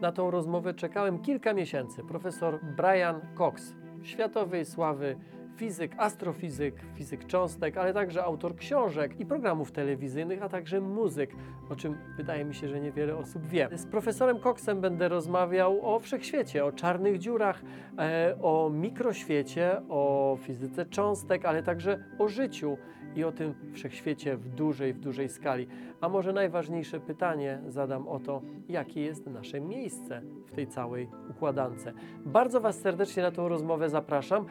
Na tą rozmowę czekałem kilka miesięcy. Profesor Brian Cox, światowej sławy fizyk, astrofizyk, fizyk cząstek, ale także autor książek i programów telewizyjnych, a także muzyk, o czym wydaje mi się, że niewiele osób wie. Z profesorem Coxem będę rozmawiał o wszechświecie, o czarnych dziurach, e, o mikroświecie, o fizyce cząstek, ale także o życiu i o tym wszechświecie w dużej, w dużej skali. A może najważniejsze pytanie zadam o to, jakie jest nasze miejsce w tej całej układance. Bardzo Was serdecznie na tą rozmowę zapraszam.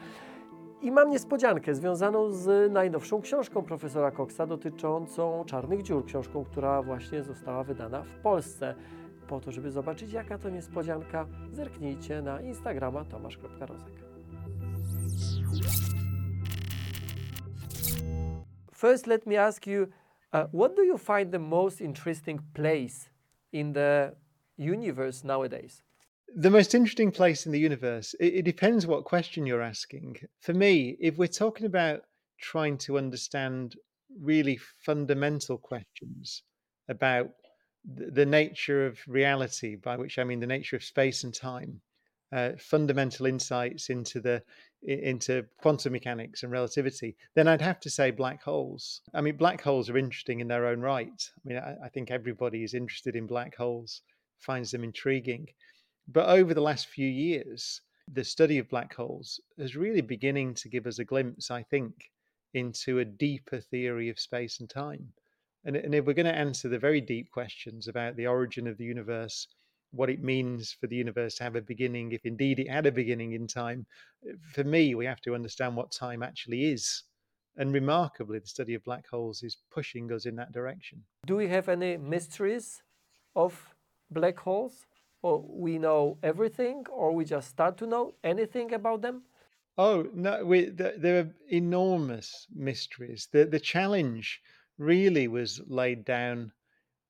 I mam niespodziankę związaną z najnowszą książką profesora Coxa dotyczącą czarnych dziur, książką, która właśnie została wydana w Polsce. Po to, żeby zobaczyć, jaka to niespodzianka, zerknijcie na Instagrama tomasz.rozek. First, let me ask you, uh, what do you find the most interesting place in the universe nowadays? The most interesting place in the universe, it, it, depends what question you're asking. For me, if we're talking about trying to understand really fundamental questions about the, nature of reality, by which I mean the nature of space and time, uh, fundamental insights into the into quantum mechanics and relativity, then I'd have to say black holes. I mean, black holes are interesting in their own right. I mean, I, I think everybody is interested in black holes, finds them intriguing. But over the last few years, the study of black holes is really beginning to give us a glimpse, I think, into a deeper theory of space and time. And, and if we're going to answer the very deep questions about the origin of the universe, what it means for the universe to have a beginning, if indeed it had a beginning in time, eh, for me, we have to understand what time actually is. And remarkably, the study of black holes is pushing us in that direction. Do we have any mysteries of black holes? Or we know everything or we just start to know anything about them? Oh no, we, there are enormous mysteries. The the challenge really was laid down.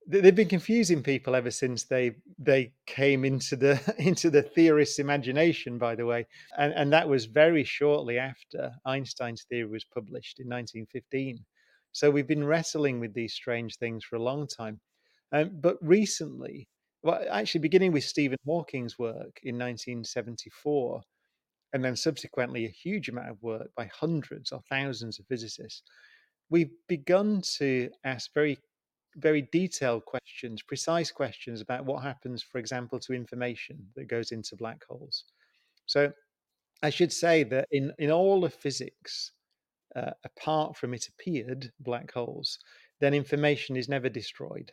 They've been confusing people ever since they they came into the into the theorist's imagination. By the way, and and that was very shortly after Einstein's theory was published in 1915. So we've been wrestling with these strange things for a long time. Um, but recently, well, actually, beginning with Stephen Hawking's work in 1974, and then subsequently a huge amount of work by hundreds or thousands of physicists, we've begun to ask very, very detailed questions, precise questions about what happens, for example, to information that goes into black holes. So, I should say that in, in all of physics, uh, apart from it appeared black holes, then information is never destroyed.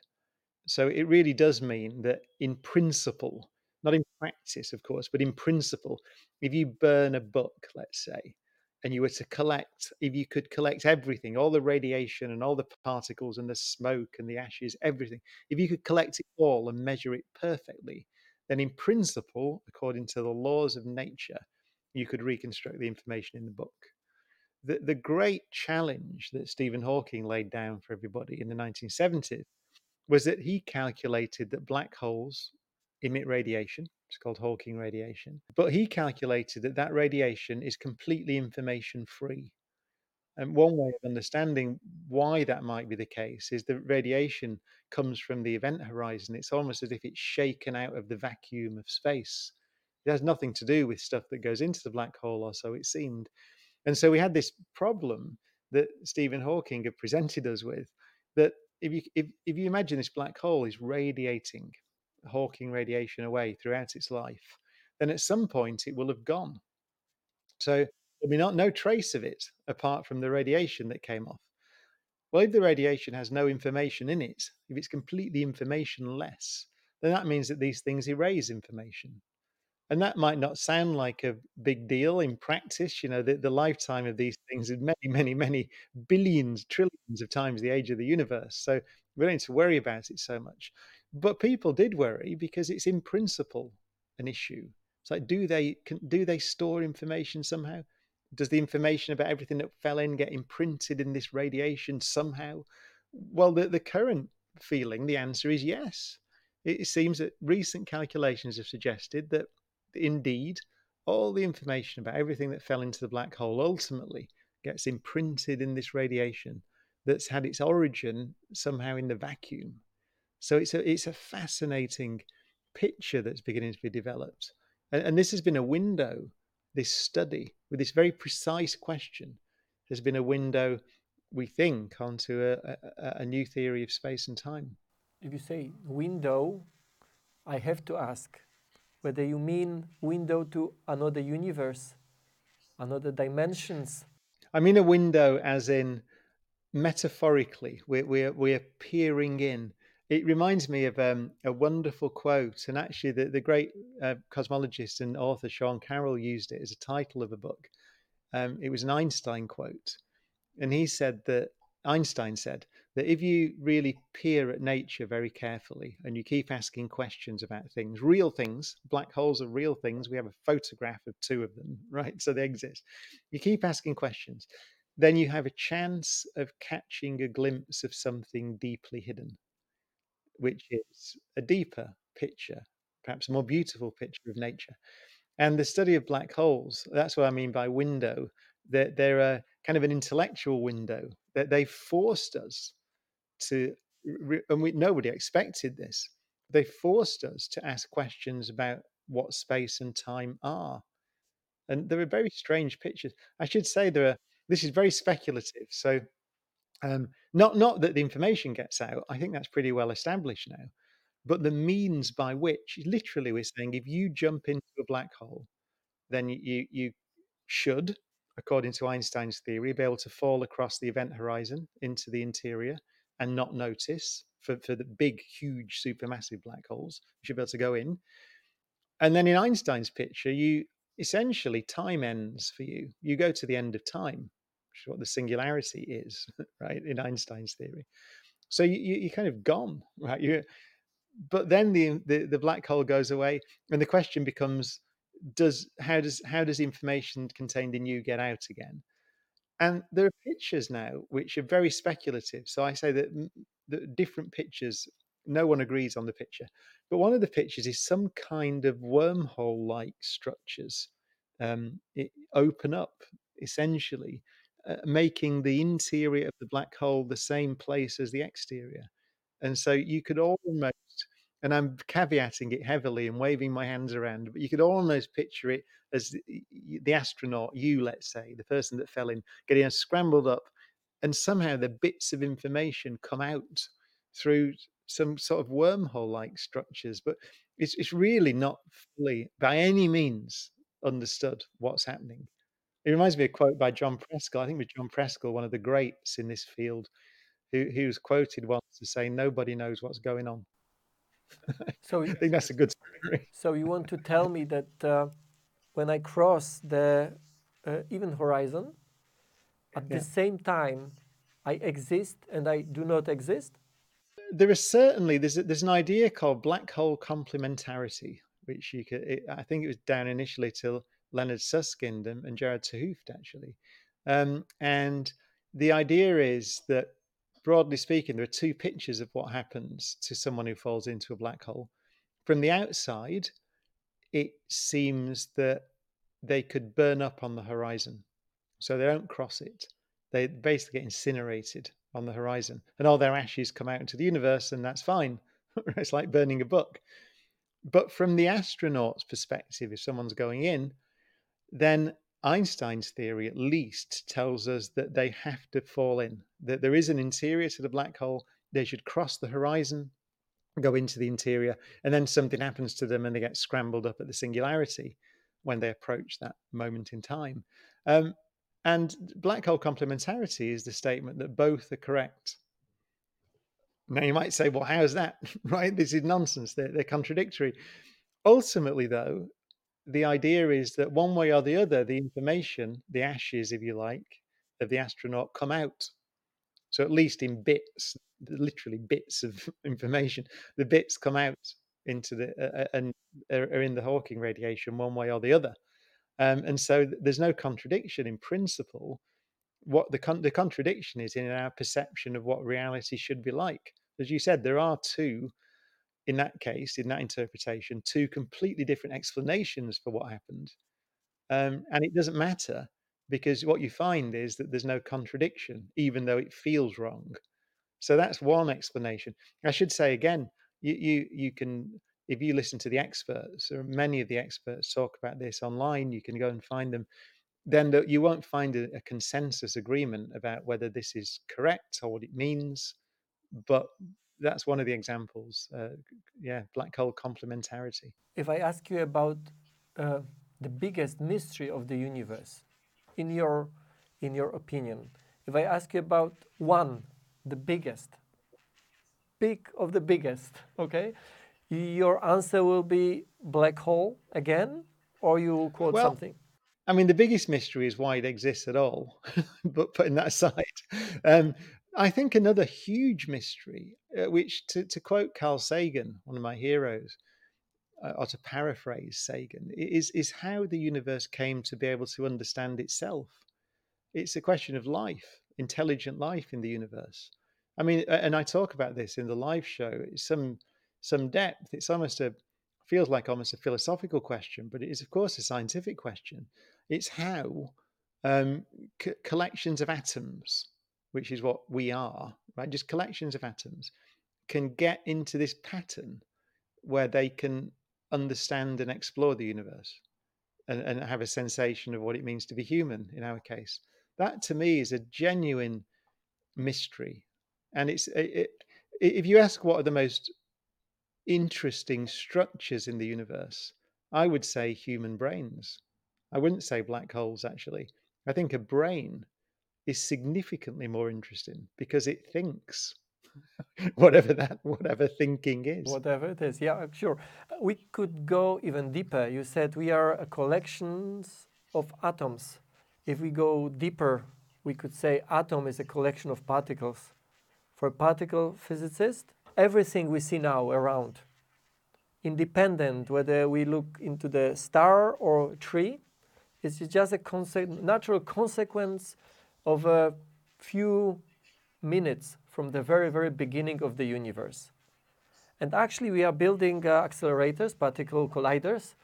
So it really does mean that in principle, not in practice, of course, but in principle, if you burn a book, let's say, and you were to collect, if you could collect everything, all the radiation and all the particles and the smoke and the ashes, everything, if you could collect it all and measure it perfectly, then in principle, according to the laws of nature, you could reconstruct the information in the book. The, the great challenge that Stephen Hawking laid down for everybody in the 1970s was that he calculated that black holes emit radiation. It's called Hawking radiation. But he calculated that that radiation is completely information free. And one way of understanding why that might be the case is the radiation comes from the event horizon. It's almost as if it's shaken out of the vacuum of space. It has nothing to do with stuff that goes into the black hole, or so it seemed. And so we had this problem that Stephen Hawking had presented us with that if you if, if you imagine this black hole is radiating Hawking radiation away throughout its life, then at some point it will have gone. So there'll be not no trace of it apart from the radiation that came off. Well, if the radiation has no information in it, if it's completely informationless, then that means that these things erase information. And that might not sound like a big deal in practice. You know, the, the lifetime of these mm. things is many, many, many billions, trillions of times the age of the universe. So we don't need to worry about it so much. But people did worry because it's in principle an issue. It's like, do they can, do they store information somehow? Does the information about everything that fell in get imprinted in this radiation somehow? Well, the, the current feeling, the answer is yes. It seems that recent calculations have suggested that indeed, all the information about everything that fell into the black hole ultimately gets imprinted in this radiation that's had its origin somehow in the vacuum. So it's a it's a fascinating picture that's beginning to be developed. And, and this has been a window, this study with this very precise question has been a window, we think, onto a, a, a new theory of space and time. If you say window, I have to ask whether you mean window to another universe, another dimensions. I mean a window as in metaphorically, we're, we're, we're peering in. It reminds me of um, a wonderful quote, and actually, the, the great uh, cosmologist and author Sean Carroll used it as a title of a book. Um, it was an Einstein quote, and he said that Einstein said that if you really peer at nature very carefully and you keep asking questions about things, real things, black holes are real things. We have a photograph of two of them, right? So they exist. You keep asking questions, then you have a chance of catching a glimpse of something deeply hidden which is a deeper picture, perhaps a more beautiful picture of nature. And the study of black holes, that's what I mean by window. They're, they're a kind of an intellectual window that they forced us to, and we, nobody expected this. They forced us to ask questions about what space and time are. And there are very strange pictures. I should say there are, this is very speculative. So um, not not that the information gets out. I think that's pretty well established now. But the means by which, literally, we're saying if you jump into a black hole, then you you should, according to Einstein's theory, be able to fall across the event horizon into the interior and not notice for, for the big, huge, supermassive black holes. You should be able to go in. And then in Einstein's picture, you essentially time ends for you. You go to the end of time which is what the singularity is, right, in Einstein's theory. So you, you, are kind of gone, right? You, but then the, the the black hole goes away, and the question becomes: Does how does how does information contained in you get out again? And there are pictures now which are very speculative. So I say that the different pictures, no one agrees on the picture, but one of the pictures is some kind of wormhole-like structures um, open up essentially uh, making the interior of the black hole the same place as the exterior. And so you could almost, and I'm caveating it heavily and waving my hands around, but you could almost picture it as the, the astronaut, you, let's say, the person that fell in, getting scrambled up, and somehow the bits of information come out through some sort of wormhole like structures. But it's, it's really not fully, by any means, understood what's happening. It reminds me of a quote by John Preskill. I think it was John Preskill, one of the greats in this field, who, who was quoted once to say, "Nobody knows what's going on." So I think that's a good story. So you want to tell me that uh, when I cross the uh, event horizon, at yeah. the same time, I exist and I do not exist? There is certainly there's a, there's an idea called black hole complementarity, which you could it, I think it was down initially till Leonard Susskind and, and Gerard 't actually. Um, and the idea is that, broadly speaking, there are two pictures of what happens to someone who falls into a black hole. From the outside, it seems that they could burn up on the horizon. So they don't cross it. They basically get incinerated on the horizon, and all their ashes come out into the universe, and that's fine. it's like burning a book. But from the astronaut's perspective, if someone's going in, then Einstein's theory at least tells us that they have to fall in, that there is an interior to the black hole. They should cross the horizon, go into the interior, and then something happens to them and they get scrambled up at the singularity when they approach that moment in time. Um, and black hole complementarity is the statement that both are correct. Now you might say, well, how is that? right? This is nonsense. They're, they're contradictory. Ultimately, though, the idea is that one way or the other, the information, the ashes, if you like, of the astronaut come out. So at least in bits, literally bits of information, the bits come out into the uh, uh and are in the Hawking radiation one way or the other. Um, and so there's no contradiction in principle. What the con- the contradiction is in our perception of what reality should be like. As you said, there are two in that case, in that interpretation, two completely different explanations for what happened. Um, and it doesn't matter because what you find is that there's no contradiction, even though it feels wrong. So that's one explanation. I should say again, you you, you can if you listen to the experts, or many of the experts talk about this online, you can go and find them. Then the, you won't find a, a consensus agreement about whether this is correct or what it means. But that's one of the examples. Uh, yeah, black hole complementarity. If I ask you about uh, the biggest mystery of the universe, in your in your opinion, if I ask you about one, the biggest, big of the biggest, okay, your answer will be black hole again, or you will quote well, something. I mean, the biggest mystery is why it exists at all. but putting that aside, um, I think another huge mystery, uh, which to, to, quote Carl Sagan, one of my heroes, uh, or to paraphrase Sagan, is is how the universe came to be able to understand itself. It's a question of life, intelligent life in the universe. I mean, and I talk about this in the live show. It's some some depth. It's almost a feels like almost a philosophical question, but it is of course a scientific question. It's how um, collections of atoms, which is what we are, right? Just collections of atoms, can get into this pattern where they can understand and explore the universe and, and have a sensation of what it means to be human in our case. That to me is a genuine mystery. And it's it, it, if you ask what are the most interesting structures in the universe, I would say human brains. I wouldn't say black holes, actually. I think a brain is significantly more interesting because it thinks. whatever that whatever thinking is. Whatever it is yeah sure. Uh, we could go even deeper. You said we are a collections of atoms. If we go deeper we could say atom is a collection of particles. For a particle physicist everything we see now around, independent whether we look into the star or tree, it's just a conse natural consequence of a few minutes from the very, very beginning of the universe. And actually, we are building uh, accelerators, particle colliders,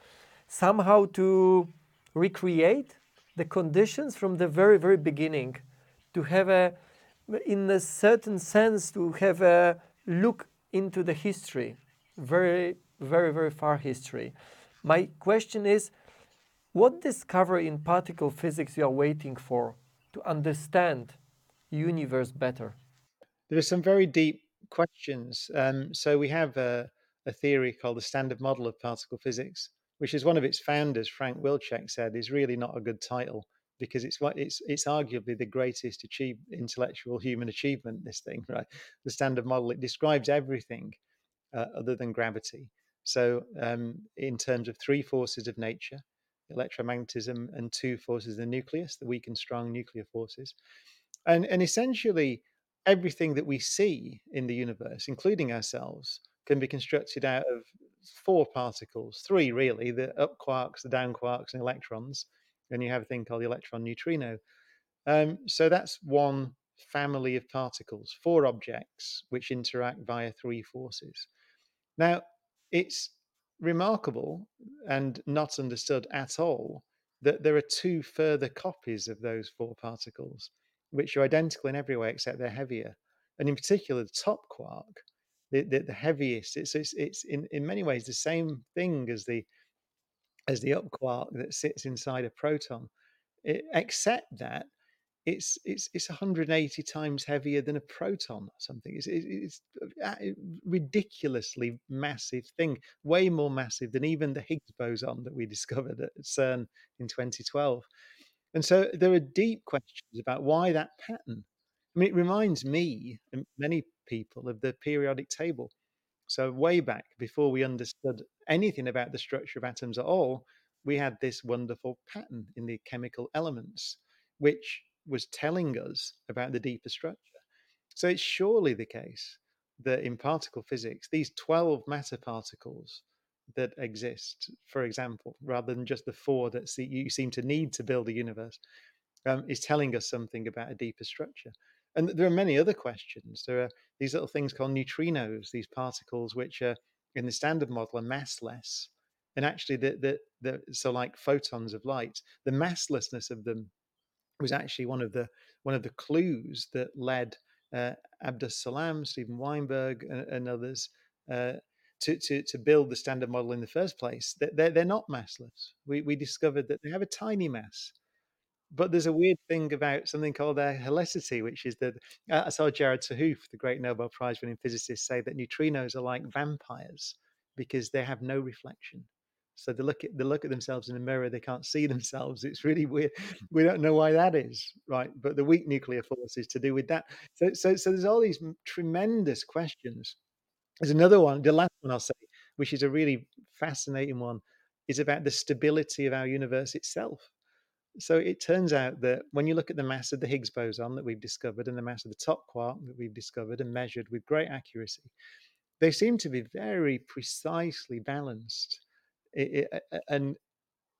somehow to recreate the conditions from the very, very beginning, to have a, in a certain sense, to have a look into the history, very, very, very far history. My question is, what discovery in particle physics you are waiting for to understand universe better? There are some very deep questions. Um, so we have a, a theory called the Standard Model of Particle Physics, which is one of its founders, Frank Wilczek, said is really not a good title because it's what it's it's arguably the greatest achieve, intellectual human achievement. This thing, right? The standard model it describes everything uh, other than gravity. So, um, in terms of three forces of nature, electromagnetism, and two forces the nucleus, the weak and strong nuclear forces, and and essentially everything that we see in the universe, including ourselves, can be constructed out of four particles, three really: the up quarks, the down quarks, and electrons and you have a thing called the electron neutrino. Um, so that's one family of particles, four objects which interact via three forces. Now, it's remarkable and not understood at all that there are two further copies of those four particles, which are identical in every way except they're heavier. And in particular, the top quark, the, the, the heaviest, it's, it's, it's in, in many ways the same thing as the as the up quark that sits inside a proton. It, except that it's it's it's 180 times heavier than a proton or something. It's, it's uh, a ridiculously massive thing, way more massive than even the Higgs boson that we discovered at CERN in 2012. And so there are deep questions about why that pattern. I mean, it reminds me and many people of the periodic table. So, way back before we understood anything about the structure of atoms at all, we had this wonderful pattern in the chemical elements, which was telling us about the deeper structure. So, it's surely the case that in particle physics, these 12 matter particles that exist, for example, rather than just the four that you seem to need to build a universe, um, is telling us something about a deeper structure. And there are many other questions. There are these little things called neutrinos, these particles which are in the standard model are massless. And actually, the, the, the, so like photons of light, the masslessness of them was actually one of the one of the clues that led uh, Abdus Salam, Steven Weinberg, and, and others uh, to to to build the Standard Model in the first place, they're they're not massless. We we discovered that they have a tiny mass. But there's a weird thing about something called their helicity, which is that uh, I saw Gerard 't the great Nobel Prize winning physicist, say that neutrinos are like vampires because they have no reflection. So they look at they look at themselves in a mirror, they can't see themselves. It's really weird. Hmm. We don't know why that is, right? But the weak nuclear force is to do with that. So so so there's all these tremendous questions. There's another one, the last one I'll say, which is a really fascinating one, is about the stability of our universe itself. So it turns out that when you look at the mass of the Higgs boson that we've discovered and the mass of the top quark that we've discovered and measured with great accuracy, they seem to be very precisely balanced and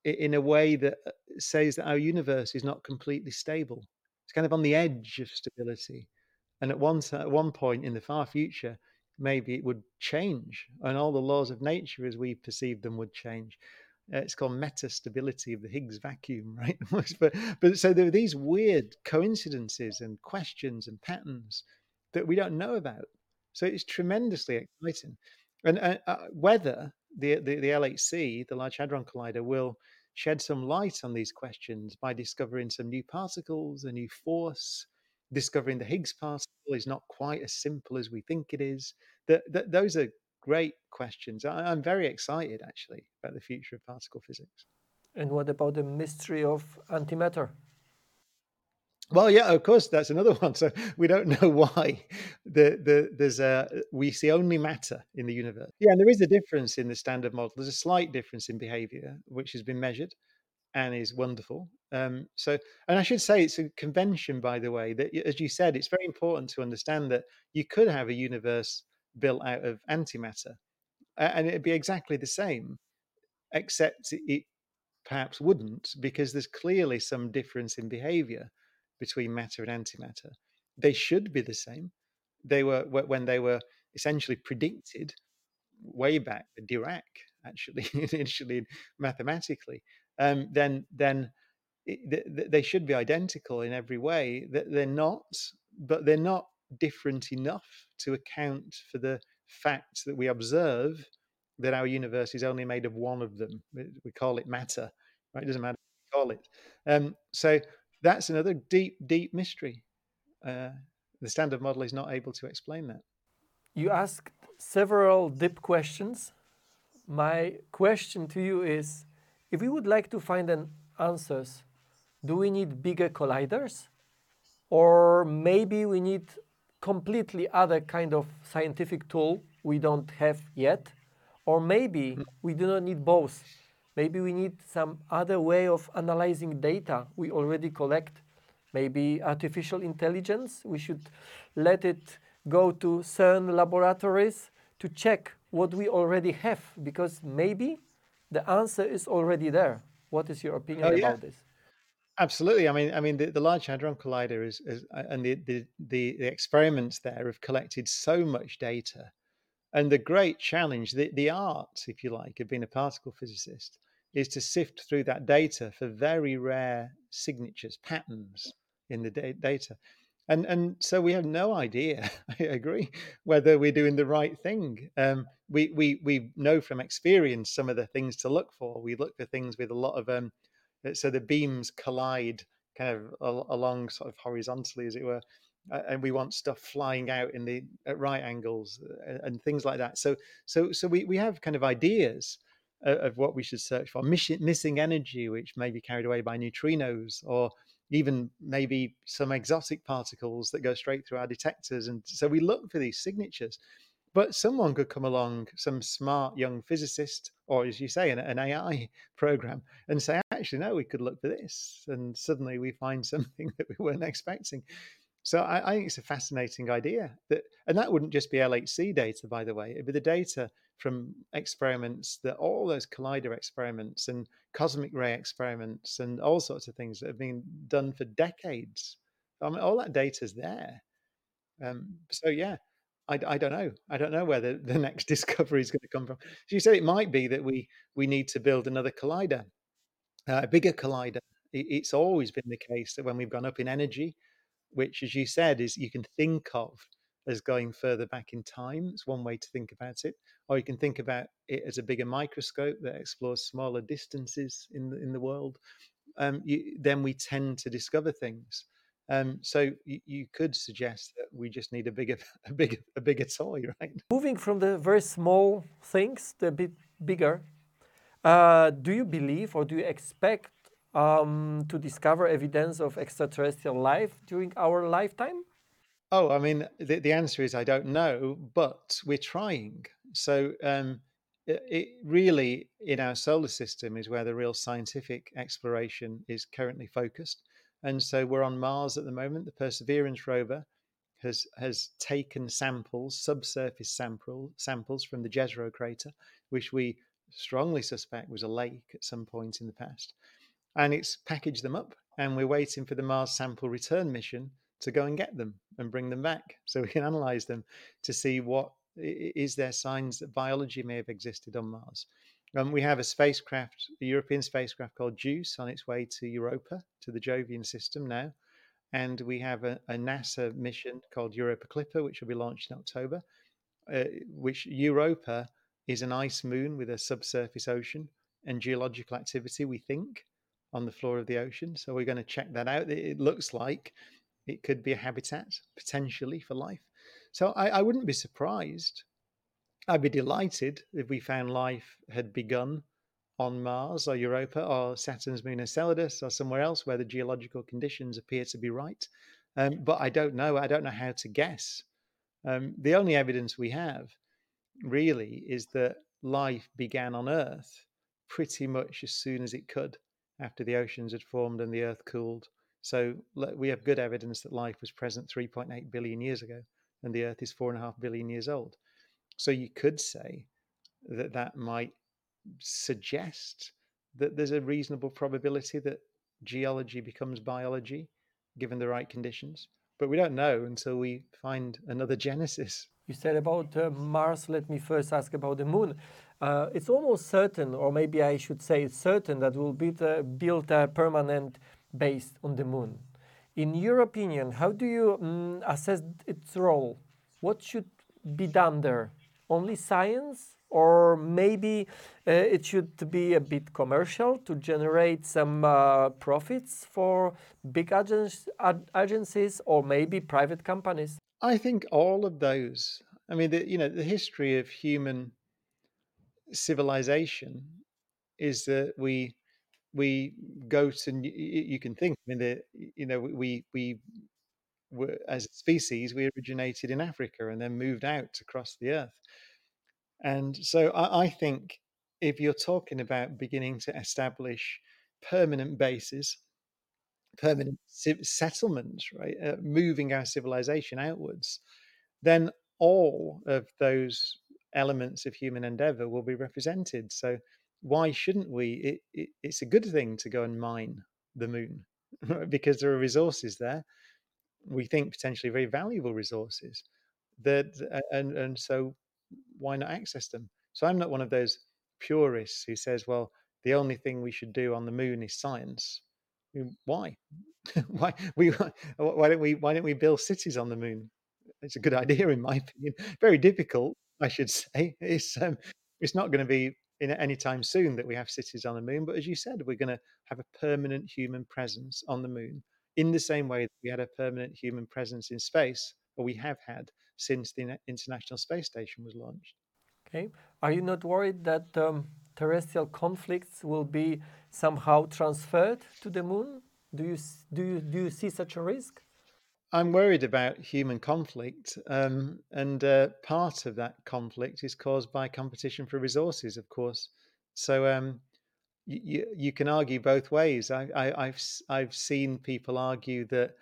in a way that uh, says that our universe is not completely stable. It's kind of on the edge of stability. And at one, at one point in the far future, maybe it would change and all the laws of nature as we perceive them would change. Uh, it's called metastability of the Higgs vacuum, right? but, but so there are these weird coincidences and questions and patterns that we don't know about. So it's tremendously exciting. And uh, uh, whether the, the, the LHC, the Large Hadron Collider, will shed some light on these questions by discovering some new particles, a new force, discovering the Higgs particle is not quite as simple as we think it is. That, that those are great questions. I, I'm very excited actually about the future of particle physics. And what about the mystery of antimatter? Well, yeah, of course, that's another one. So we don't know why the, the there's a we see only matter in the universe. Yeah, and there is a difference in the standard model. There's a slight difference in behavior, which has been measured and is wonderful. Um, so, and I should say it's a convention, by the way, that as you said, it's very important to understand that you could have a universe built out of antimatter, and it'd be exactly the same, except it perhaps wouldn't, because there's clearly some difference in behavior between matter and antimatter. They should be the same. They were when they were essentially predicted way back, Dirac actually initially mathematically. Um, then then it, they should be identical in every way. That they're not, but they're not different enough to account for the fact that we observe that our universe is only made of one of them. We call it matter, right? It doesn't matter what we call it. Um, so that's another deep, deep mystery. Uh, the standard model is not able to explain that. You asked several deep questions. My question to you is if we would like to find an answers, do we need bigger colliders? Or maybe we need completely other kind of scientific tool we don't have yet? Or maybe we do not need both. Maybe we need some other way of analyzing data we already collect. Maybe artificial intelligence. We should let it go to CERN laboratories to check what we already have because maybe the answer is already there. What is your opinion Oh, yeah. about this? Absolutely. I mean, I mean, the, the Large Hadron Collider is, is uh, and the, the the the experiments there have collected so much data, and the great challenge, the the art, if you like, of being a particle physicist, is to sift through that data for very rare signatures, patterns in the da- data, and and so we have no idea. I agree whether we're doing the right thing. Um, we we we know from experience some of the things to look for. We look for things with a lot of um, so the beams collide kind of al- along sort of horizontally as it were uh, and we want stuff flying out in the at right angles uh, and things like that so so so we, we have kind of ideas of, of what we should search for Miss- missing energy which may be carried away by neutrinos or even maybe some exotic particles that go straight through our detectors and so we look for these signatures but someone could come along, some smart young physicist, or as you say, an, an, AI program, and say, actually, no, we could look for this. And suddenly we find something that we weren't expecting. So I, I think it's a fascinating idea. That, and that wouldn't just be LHC data, by the way. It'd be the data from experiments that all those collider experiments and cosmic ray experiments and all sorts of things that have been done for decades. I mean, all that data's there. Um, so yeah, I, I don't know. I don't know where the, the next discovery is going to come from. So you said it might be that we we need to build another collider, uh, a bigger collider. It, it's always been the case that when we've gone up in energy, which, as you said, is you can think of as going further back in time. It's one way to think about it. Or you can think about it as a bigger microscope that explores smaller distances in the, in the world. Um, you, then we tend to discover things. Um, so you, you could suggest that we just need a bigger, a bigger, a bigger toy, right? Moving from the very small things, the bit bigger. Uh, do you believe or do you expect um, to discover evidence of extraterrestrial life during our lifetime? Oh, I mean, the, the answer is I don't know, but we're trying. So, um, it, it really in our solar system is where the real scientific exploration is currently focused. And so we're on Mars at the moment. The Perseverance rover has has taken samples, subsurface sample samples from the Jezero crater, which we strongly suspect was a lake at some point in the past, and it's packaged them up. And we're waiting for the Mars sample return mission to go and get them and bring them back, so we can analyze them to see what is there signs that biology may have existed on Mars. Um, we have a spacecraft, a European spacecraft called JUICE, on its way to Europa, to the Jovian system now. And we have a, a NASA mission called Europa Clipper, which will be launched in October. Uh, which Europa is an ice moon with a subsurface ocean and geological activity, we think, on the floor of the ocean. So we're going to check that out. It looks like it could be a habitat potentially for life. So I, I wouldn't be surprised I'd be delighted if we found life had begun on Mars or Europa or Saturn's moon Enceladus or somewhere else where the geological conditions appear to be right. Um, but I don't know. I don't know how to guess. Um, the only evidence we have really is that life began on Earth pretty much as soon as it could after the oceans had formed and the Earth cooled. So we have good evidence that life was present 3.8 billion years ago, and the Earth is 4.5 billion years old. So you could say that that might suggest that there's a reasonable probability that geology becomes biology given the right conditions. But we don't know until we find another genesis. You said about uh, Mars. Let me first ask about the moon. Uh, it's almost certain, or maybe I should say it's certain, that we'll be the, build a permanent base on the moon. In your opinion, how do you um, assess its role? What should be done there? only science or maybe uh, it should be a bit commercial to generate some uh, profits for big agen- agencies or maybe private companies i think all of those i mean the, you know the history of human civilization is that we we go to you can think i mean the, you know we we were, as a species we originated in africa and then moved out across the earth. And so I, I think if you're talking about beginning to establish permanent bases, permanent settlement, right, uh, moving our civilization outwards, then all of those elements of human endeavor will be represented. So why shouldn't we? It, it, it's a good thing to go and mine the moon because there are resources there. We think potentially very valuable resources. That and and so why not access them? So I'm not one of those purists who says, well, the only thing we should do on the moon is science. Mean, why? why we why don't we why don't we build cities on the moon? It's a good idea in my opinion. Very difficult, I should say. It's um, it's not going to be in any time soon that we have cities on the moon. But as you said, we're going to have a permanent human presence on the moon in the same way that we had a permanent human presence in space, or we have had since the International Space Station was launched. Okay. Are you not worried that um, terrestrial conflicts will be somehow transferred to the moon? Do you, do you, do you see such a risk? I'm worried about human conflict, um, and uh, part of that conflict is caused by competition for resources, of course. So um, you, you can argue both ways. I, I, I've I've seen people argue that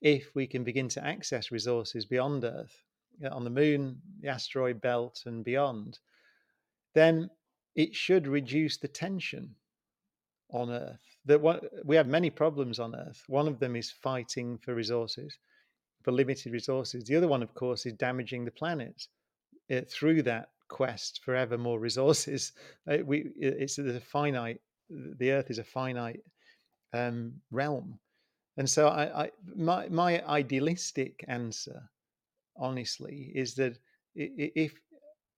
if we can begin to access resources beyond Earth, on the moon, the asteroid belt, and beyond, then it should reduce the tension on Earth. That we have many problems on Earth. One of them is fighting for resources, for limited resources. The other one, of course, is damaging the planet it, uh, through that quest for ever more resources. It, uh, we, it's a finite. The Earth is a finite um, realm, and so I, I, my my idealistic answer honestly, is that if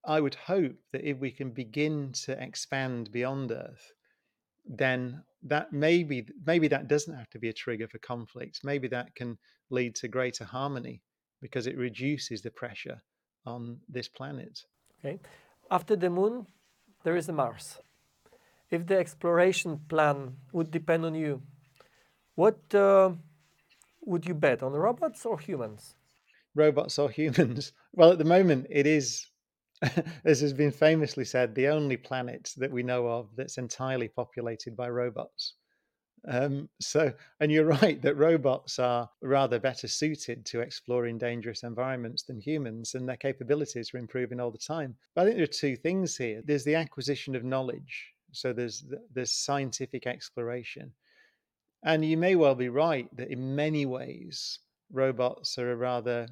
I would hope that if we can begin to expand beyond Earth, then that maybe maybe that doesn't have to be a trigger for conflict. Maybe that can lead to greater harmony because it reduces the pressure on this planet. Okay. After the moon, there is Mars. If the exploration plan would depend on you, what uh, would you bet on robots or humans? Robots or humans? Well, at the moment, it is, as has been famously said, the only planet that we know of that's entirely populated by robots. Um, so, and you're right that robots are rather better suited to exploring dangerous environments than humans, and their capabilities are improving all the time. But I think there are two things here. There's the acquisition of knowledge, so there's there's scientific exploration, and you may well be right that in many ways robots are a rather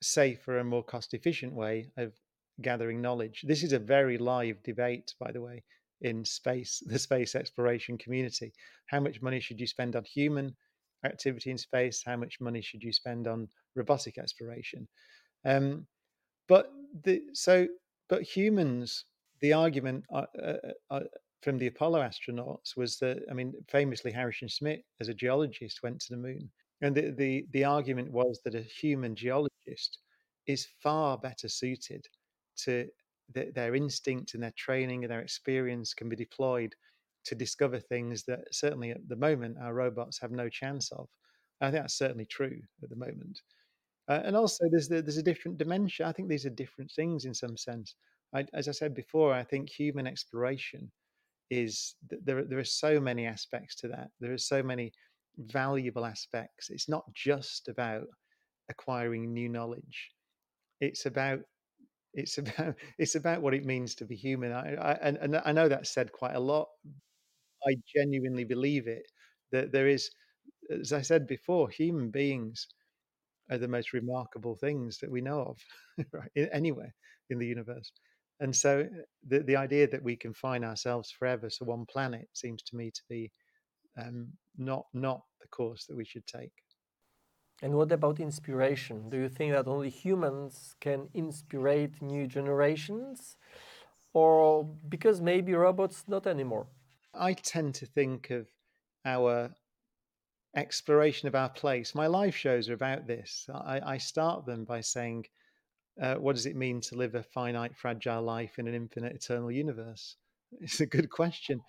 safer and more cost efficient way of gathering knowledge. This is a very live debate, by the way, in space, the space exploration community. How much money should you spend on human activity in space? How much money should you spend on robotic exploration? Um, but the so but humans, the argument uh, uh, uh, from the Apollo astronauts was that I mean, famously Harrison Schmitt, as a geologist, went to the moon, and the the, the argument was that a human geologist is far better suited to th- their instinct and their training and their experience can be deployed to discover things that certainly at the moment our robots have no chance of. I think that's certainly true at the moment. Uh, and also, there's the, there's a different dimension. I think these are different things in some sense. I, as I said before, I think human exploration is there. There are so many aspects to that. There are so many valuable aspects. It's not just about acquiring new knowledge. It's about it's about it's about what it means to be human. I, I and, and I know that's said quite a lot. I genuinely believe it that there is, as I said before, human beings are the most remarkable things that we know of, right? Anywhere in the universe. And so uh, the the idea that we can find ourselves forever to one planet seems to me to be um, not not the course that we should take. And what about inspiration? Do you think that only humans can inspire new generations? Or because maybe robots not anymore? I tend to think of our exploration of our place. My live shows are about this. I, I start them by saying, uh, What does it mean to live a finite, fragile life in an infinite, eternal universe? It's a good question.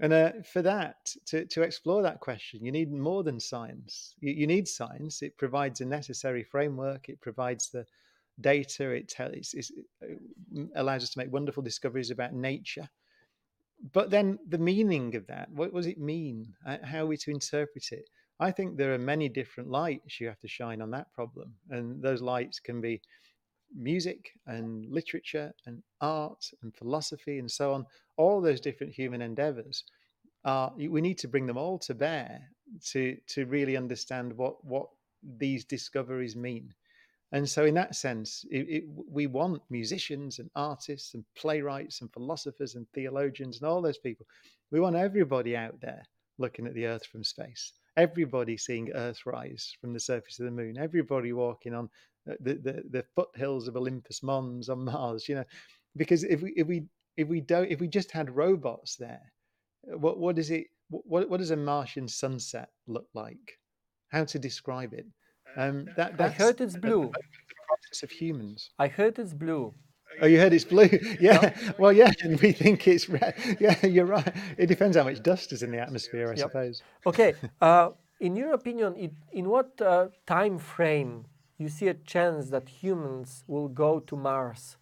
And uh, for that, to, to explore that question, you need more than science. You, you, need science. It provides a necessary framework. It provides the data. It, tells, it allows us to make wonderful discoveries about nature. But then the meaning of that, what does it mean? Uh, how are we to interpret it? I think there are many different lights you have to shine on that problem. And those lights can be music and literature and art and philosophy and so on, all those different human endeavors are we need to bring them all to bear to to really understand what what these discoveries mean. And so, in that sense, it, it, we want musicians and artists and playwrights and philosophers and theologians and all those people. We want everybody out there looking at the Earth from space. Everybody seeing Earth rise from the surface of the moon. Everybody walking on uh, the, the, the foothills of Olympus Mons on Mars, you know, because if we if we if we don't if we just had robots there, uh, what what is it? What what does a Martian sunset look like? How to describe it? Uh, um, that I heard it's blue. The process of humans. I heard it's blue. Oh, you heard it's blue? Yeah. Well, yeah, and we think it's red. Yeah, you're right. It depends how much dust is in the atmosphere, I yep. suppose. Okay. Uh, in your opinion, in, in what uh, time frame you see a chance that humans will go to Mars?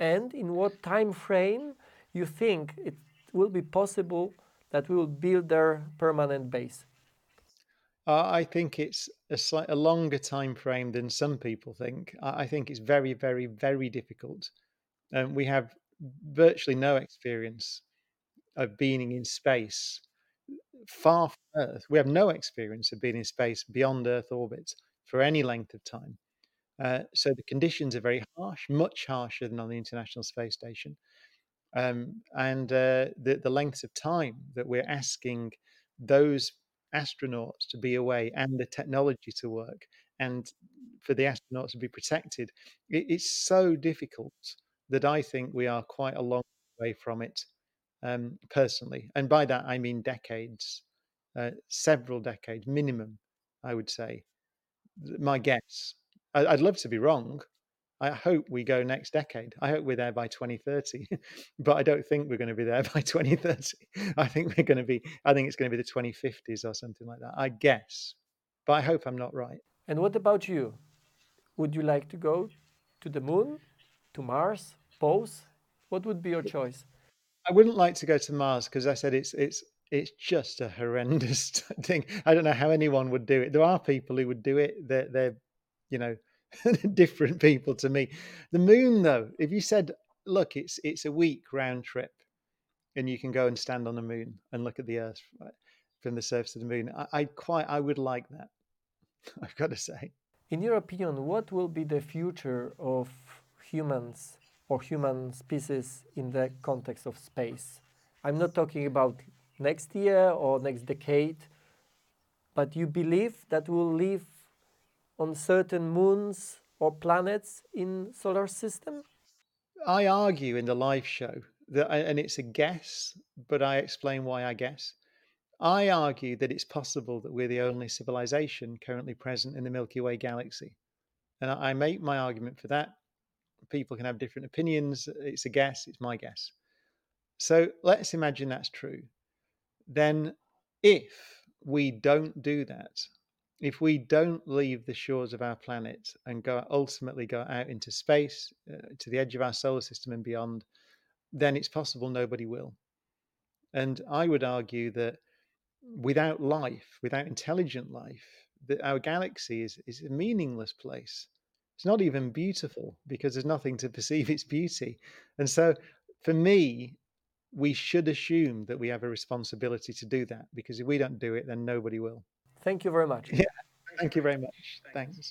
And in what time frame you think it will be possible that we will build their permanent base? Uh, I think it's a, slight, a longer time frame than some people think. I, I think it's very, very, very difficult. Um, we have virtually no experience of being in space far from Earth. We have no experience of being in space beyond Earth orbit for any length of time. Uh, so the conditions are very harsh, much harsher than on the International Space Station. Um, and uh, the, the lengths of time that we're asking those astronauts to be away and the technology to work and for the astronauts to be protected. It, it's so difficult that I think we are quite a long way from it, um, personally. And by that I mean decades, uh, several decades minimum, I would say. My guess. I, I'd love to be wrong. I hope we go next decade. I hope we're there by 2030, but I don't think we're going to be there by 2030. I think we're going to be, I think it's going to be the 2050s or something like that. I guess, but I hope I'm not right. And what about you? Would you like to go to the moon, to Mars, both? What would be your choice? I wouldn't like to go to Mars because I said it's it's it's just a horrendous thing. I don't know how anyone would do it. There are people who would do it. They're they're you know different people to me. The moon, though, if you said, look, it's it's a week round trip, and you can go and stand on the moon and look at the Earth from the surface of the moon, I, I quite I would like that. I've got to say. In your opinion, what will be the future of humans or human species in the context of space? I'm not talking about next year or next decade, but you believe that we'll live on certain moons or planets in solar system? I argue in the live show that, and it's a guess, but I explain why I guess. I argue that it's possible that we're the only civilization currently present in the Milky Way galaxy. And I make my argument for that. People can have different opinions. It's a guess, it's my guess. So let's imagine that's true. Then, if we don't do that, if we don't leave the shores of our planet and go ultimately go out into space uh, to the edge of our solar system and beyond, then it's possible nobody will. And I would argue that without life, without intelligent life, that our galaxy is, is a meaningless place. It's not even beautiful because there's nothing to perceive its beauty. And so for me, we should assume that we have a responsibility to do that because if we don't do it, then nobody will. Thank you very much. Yeah. Thank you very much. Thanks.